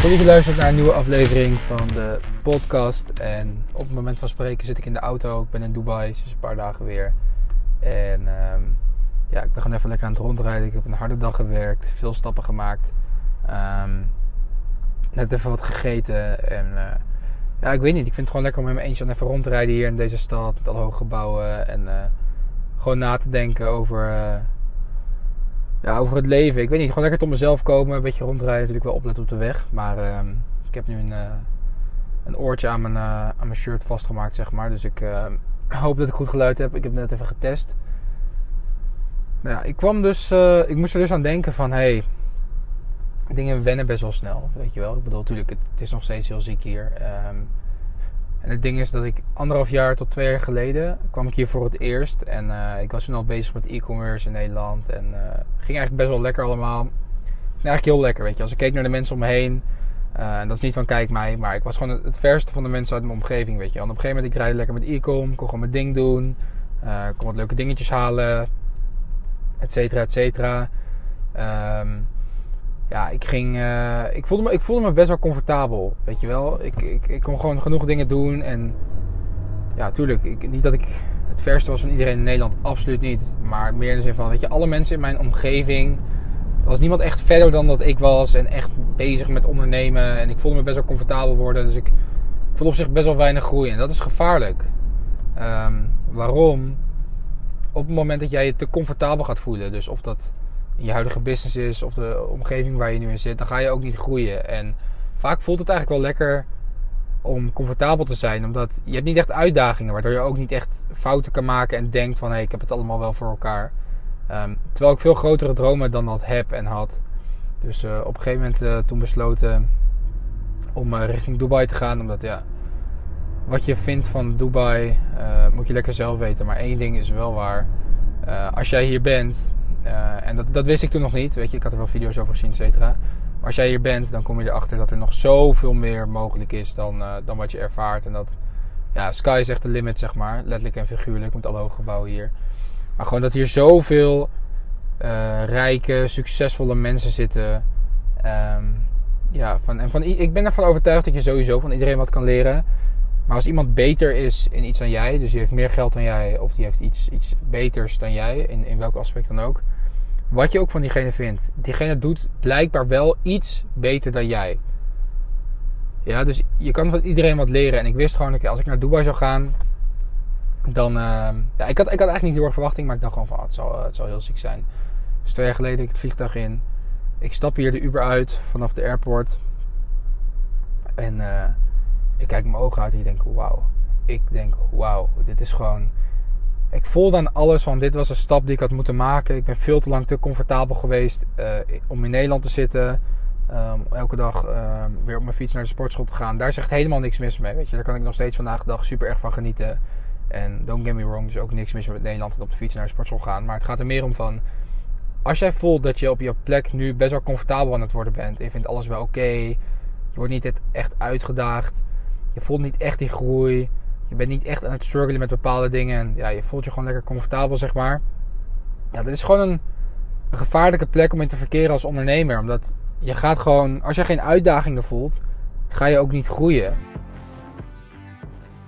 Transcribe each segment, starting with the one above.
Goed dat luistert naar een nieuwe aflevering van de podcast. En op het moment van spreken zit ik in de auto. Ik ben in Dubai sinds een paar dagen weer. En ehm, ja, ik ben gewoon even lekker aan het rondrijden. Ik heb een harde dag gewerkt, veel stappen gemaakt. Ehm, net even wat gegeten. En eh, ja, ik weet niet. Ik vind het gewoon lekker om mijn eentje even rondrijden hier in deze stad. Met alle hoge gebouwen. En eh, gewoon na te denken over, eh, ja, over het leven. Ik weet niet, gewoon lekker tot mezelf komen. Een beetje rondrijden. Natuurlijk wel opletten op de weg. Maar ehm, ik heb nu een, eh, een oortje aan mijn, eh, aan mijn shirt vastgemaakt, zeg maar. Dus ik eh, hoop dat ik goed geluid heb. Ik heb net even getest. Nou ja, ik kwam dus... ik moest er dus aan denken van... Hey, dingen wennen best wel snel, weet je wel. Ik bedoel, natuurlijk, het, het is nog steeds heel ziek hier. Ehm, en het ding is dat ik anderhalf jaar tot twee jaar geleden kwam ik hier voor het eerst. En eh, ik was toen al bezig met e-commerce in Nederland. En eh, ging eigenlijk best wel lekker allemaal. Ging eigenlijk heel lekker, weet je. Als ik keek naar de mensen om me heen. eh, en dat is niet van kijk mij, maar ik was gewoon het, verste van de mensen uit mijn omgeving, weet je. En op een gegeven moment, ik rijd lekker met e-com. Kon gewoon mijn ding doen. kon wat leuke dingetjes halen. Et cetera, et cetera. Ehm, ja, ik ging. eh, ik, voelde me, ik voelde me best wel comfortabel. Weet je wel. Ik, ik, ik kon gewoon genoeg dingen doen. En ja, tuurlijk. Ik, niet dat ik het verste was van iedereen in Nederland. Absoluut niet. Maar meer in de zin van, weet je, alle mensen in mijn omgeving. Er was niemand echt verder dan dat ik was. En echt bezig met ondernemen. En ik voelde me best wel comfortabel worden. Dus ik voelde op zich best wel weinig groei. En dat is gevaarlijk. Ehm, waarom? Op het moment dat jij je te comfortabel gaat voelen. Dus of dat je huidige business is of de omgeving waar je nu in zit, dan ga je ook niet groeien. En vaak voelt het eigenlijk wel lekker om comfortabel te zijn, omdat je hebt niet echt uitdagingen, waardoor je ook niet echt fouten kan maken en denkt van hé, hey, ik heb het allemaal wel voor elkaar. Ehm, terwijl ik veel grotere dromen dan dat heb en had. Dus eh, op een gegeven moment uh, toen besloten om uh, richting Dubai te gaan, omdat ja, wat je vindt van Dubai moet je lekker zelf weten. Maar één ding is wel waar. als jij hier bent, en dat, dat, wist ik toen nog niet. Weet je, ik had er wel video's over gezien, et cetera. Maar als jij hier bent, dan kom je erachter dat er nog zoveel meer mogelijk is dan, uh, dan wat je ervaart. En dat, ja, sky is echt de limit, zeg maar. Letterlijk en figuurlijk, met alle hoge gebouwen hier. Maar gewoon dat hier zoveel uh, rijke, succesvolle mensen zitten. Um, ja, van, en van, ik ben ervan overtuigd dat je sowieso van iedereen wat kan leren. Maar als iemand beter is in iets dan jij, dus die heeft meer geld dan jij, of die heeft iets, iets beters dan jij, in, in welk aspect dan ook. Wat je ook van diegene vindt, diegene doet blijkbaar wel iets beter dan jij. Ja, dus je kan van iedereen wat leren. En ik wist gewoon, dat als ik naar Dubai zou gaan, dan. Uh, ja, ik had, ik had eigenlijk niet heel erg verwachting, maar ik dacht gewoon van, oh, het, zal, het zal heel ziek zijn. Dus twee jaar geleden, ik het vliegtuig in. Ik stap hier de Uber uit vanaf de airport. En. Uh, ik kijk mijn ogen uit en ik denk, wauw. Ik denk, wauw, dit is gewoon... Ik voelde aan alles van, dit was een stap die ik had moeten maken. Ik ben veel te lang te comfortabel geweest uh, om in Nederland te zitten. Um, elke dag um, weer op mijn fiets naar de sportschool te gaan. Daar zegt helemaal niks mis mee, weet je. Daar kan ik nog steeds vandaag de dag super erg van genieten. En don't get me wrong, is ook niks mis met Nederland en op de fiets naar de sportschool gaan. Maar het gaat er meer om van... Als jij voelt dat je op je plek nu best wel comfortabel aan het worden bent. En je vindt alles wel oké. Je wordt niet echt uitgedaagd. Je voelt niet echt die groei. Je bent niet echt aan het struggelen met bepaalde dingen. En ja, je voelt je gewoon lekker comfortabel, zeg maar. Ja, dit is gewoon een, een gevaarlijke plek om in te verkeren als ondernemer. Omdat je gaat gewoon, als je geen uitdagingen voelt, ga je ook niet groeien.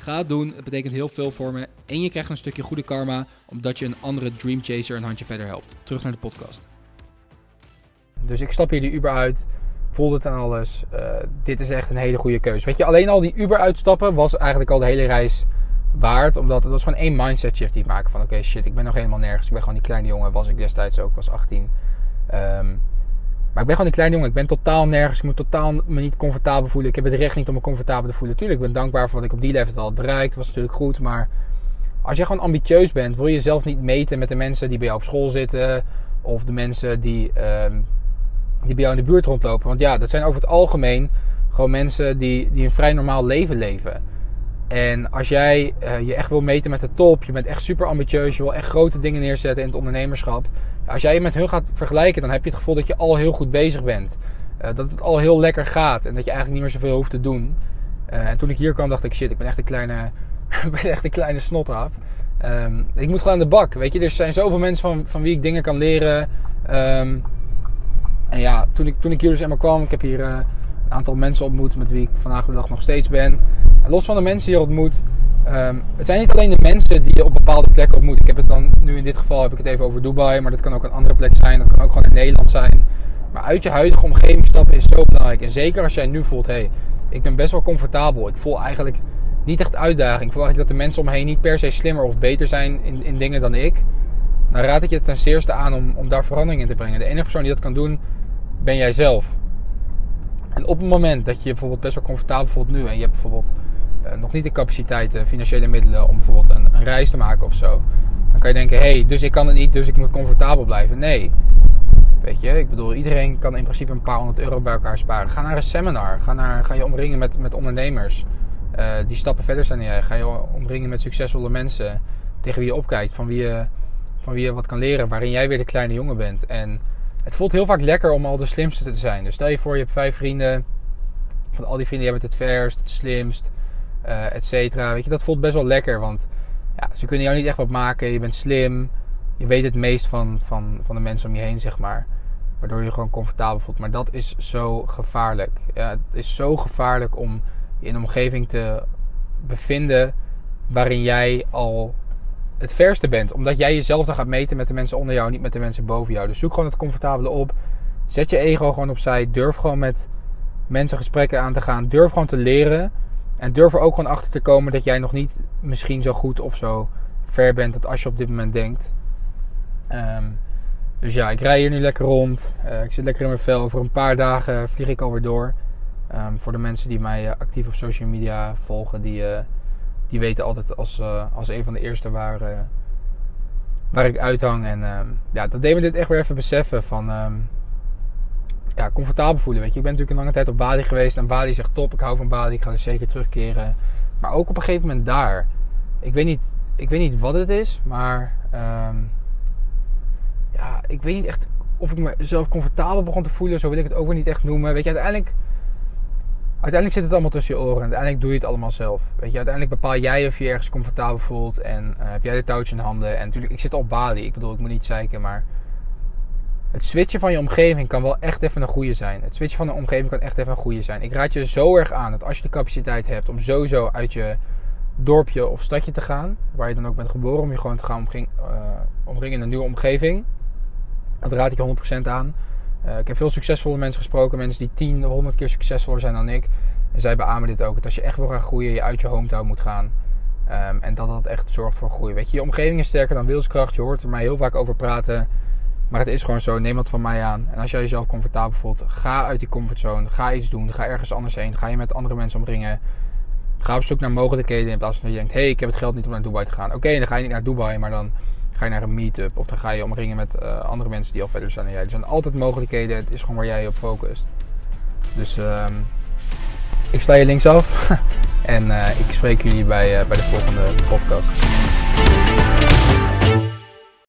Ga het doen, het betekent heel veel voor me. En je krijgt een stukje goede karma, omdat je een andere Dream Chaser een handje verder helpt. Terug naar de podcast. Dus ik stap hier die Uber uit, voelde het aan alles. Uh, dit is echt een hele goede keuze. Weet je, alleen al die Uber uitstappen was eigenlijk al de hele reis waard. Omdat het was gewoon één mindset shift die ik maakte. Van oké, shit, ik ben nog helemaal nergens. Ik ben gewoon die kleine jongen, was ik destijds ook, was 18. Um, maar ik ben gewoon een kleine jongen. Ik ben totaal nergens. Ik moet totaal me niet comfortabel voelen. Ik heb het recht niet om me comfortabel te voelen. Tuurlijk, ik ben dankbaar voor wat ik op die level al had bereikt. Dat was natuurlijk goed. Maar als je gewoon ambitieus bent, wil je jezelf niet meten met de mensen die bij jou op school zitten. Of de mensen die, ehm, die bij jou in de buurt rondlopen. Want ja, dat zijn over het algemeen gewoon mensen die, die een vrij normaal leven leven. En als jij uh, je echt wil meten met de top, je bent echt super ambitieus, je wil echt grote dingen neerzetten in het ondernemerschap. Als jij je met hun gaat vergelijken, dan heb je het gevoel dat je al heel goed bezig bent. Uh, dat het al heel lekker gaat en dat je eigenlijk niet meer zoveel hoeft te doen. Uh, en toen ik hier kwam, dacht ik: shit, ik ben echt een kleine, ben echt een kleine snotraap. Um, ik moet gewoon aan de bak. Weet je, er zijn zoveel mensen van, van wie ik dingen kan leren. Um, en ja, toen ik, toen ik hier dus eenmaal kwam, ik heb hier een aantal mensen ontmoet met wie ik vandaag de dag nog steeds ben los van de mensen die je ontmoet. Um, het zijn niet alleen de mensen die je op bepaalde plekken ontmoet. Ik heb het dan, nu in dit geval heb ik het even over Dubai, maar dat kan ook een andere plek zijn. Dat kan ook gewoon in Nederland zijn. Maar uit je huidige omgeving stappen is zo belangrijk. En zeker als jij nu voelt, hé, hey, ik ben best wel comfortabel. Ik voel eigenlijk niet echt uitdaging. Ik eigenlijk dat de mensen om me heen niet per se slimmer of beter zijn in, in dingen dan ik. Dan raad ik je ten zeerste aan om, om daar verandering in te brengen. De enige persoon die dat kan doen, ben jij zelf. En op het moment dat je bijvoorbeeld best wel comfortabel voelt nu en je hebt bijvoorbeeld nog niet de capaciteiten, financiële middelen om bijvoorbeeld een, reis te maken of zo. Dan kan je denken, hé, hey, dus ik kan het niet, dus ik moet comfortabel blijven. Nee. Weet je, ik bedoel, iedereen kan in principe een paar honderd euro bij elkaar sparen. Ga naar een seminar. Ga, naar, ga je omringen met, met ondernemers uh, die stappen verder zijn dan jij. Ga je omringen met succesvolle mensen tegen wie je opkijkt, van wie je, van wie je wat kan leren, waarin jij weer de kleine jongen bent. En het voelt heel vaak lekker om al de slimste te zijn. Dus stel je voor, je hebt vijf vrienden. Van al die vrienden, jij bent het verst, het slimst, uh, et cetera. Weet je, dat voelt best wel lekker, want ja, ze kunnen jou niet echt wat maken. Je bent slim, je weet het meest van, van, van de mensen om je heen, zeg maar. Waardoor je je gewoon comfortabel voelt. Maar dat is zo gevaarlijk. Ja, het is zo gevaarlijk om je in een omgeving te bevinden waarin jij al het verste bent. Omdat jij jezelf dan gaat meten met de mensen onder jou, niet met de mensen boven jou. Dus zoek gewoon het comfortabele op. Zet je ego gewoon opzij. Durf gewoon met mensen gesprekken aan te gaan. Durf gewoon te leren. En durf er ook gewoon achter te komen dat jij nog niet misschien zo goed of zo ver bent als je op dit moment denkt. Um, dus ja, ik rij hier nu lekker rond. Uh, ik zit lekker in mijn vel. Over een paar dagen vlieg ik alweer door. Um, voor de mensen die mij uh, actief op social media volgen, die, uh, die weten altijd als, als een van de eerste waar, waar ik uithang. En um, ja, dat deed me dit echt weer even beseffen van ja, comfortabel voelen. Weet je. Ik ben natuurlijk een lange tijd op Bali geweest. En Bali zegt top, ik hou van Bali, ik ga er zeker terugkeren. Maar ook op een gegeven moment daar. Ik weet niet, ik weet niet wat het is, maar um, ja, ik weet niet echt of ik mezelf comfortabel begon te voelen. Zo wil ik het ook weer niet echt noemen. Weet je, uiteindelijk, uiteindelijk zit het allemaal tussen je oren. En uiteindelijk doe je het allemaal zelf. Weet je, uiteindelijk bepaal jij of je ergens comfortabel voelt. En uh, heb jij de touwtje in handen. En natuurlijk, ik zit op Bali. Ik bedoel, ik moet niet zeiken, maar het switchen van je omgeving kan wel echt even een goede zijn. Het switchen van de omgeving kan echt even een goede zijn. Ik raad je zo erg aan dat als je de capaciteit hebt om sowieso uit je dorpje of stadje te gaan, waar je dan ook bent geboren, om je gewoon te gaan uh, omringen in een nieuwe omgeving. Dat raad ik je 100% aan. Uh, ik heb veel succesvolle mensen gesproken, mensen die 10, 100 keer succesvoller zijn dan ik. En zij beamen dit ook. Dat als je echt wil gaan groeien, je uit je hometown moet gaan. Um, en dat dat echt zorgt voor groei. Weet je, je omgeving is sterker dan wilskracht. Je hoort er mij heel vaak over praten. Maar het is gewoon zo, neem wat van mij aan. En als jij jezelf comfortabel voelt, ga uit die comfortzone. Ga iets doen, ga ergens anders heen. Ga je met andere mensen omringen. Ga op zoek naar mogelijkheden in plaats van dat je denkt... hé, hey, ik heb het geld niet om naar Dubai te gaan. Oké, dan ga je niet naar Dubai, maar dan ga je naar een meetup. Of dan ga je omringen met uh, andere mensen die al verder zijn dan jij. Er zijn altijd mogelijkheden. Het is gewoon waar jij je op focust. Dus uh, ik sla je linksaf. en uh, ik spreek jullie bij, uh, bij de volgende podcast.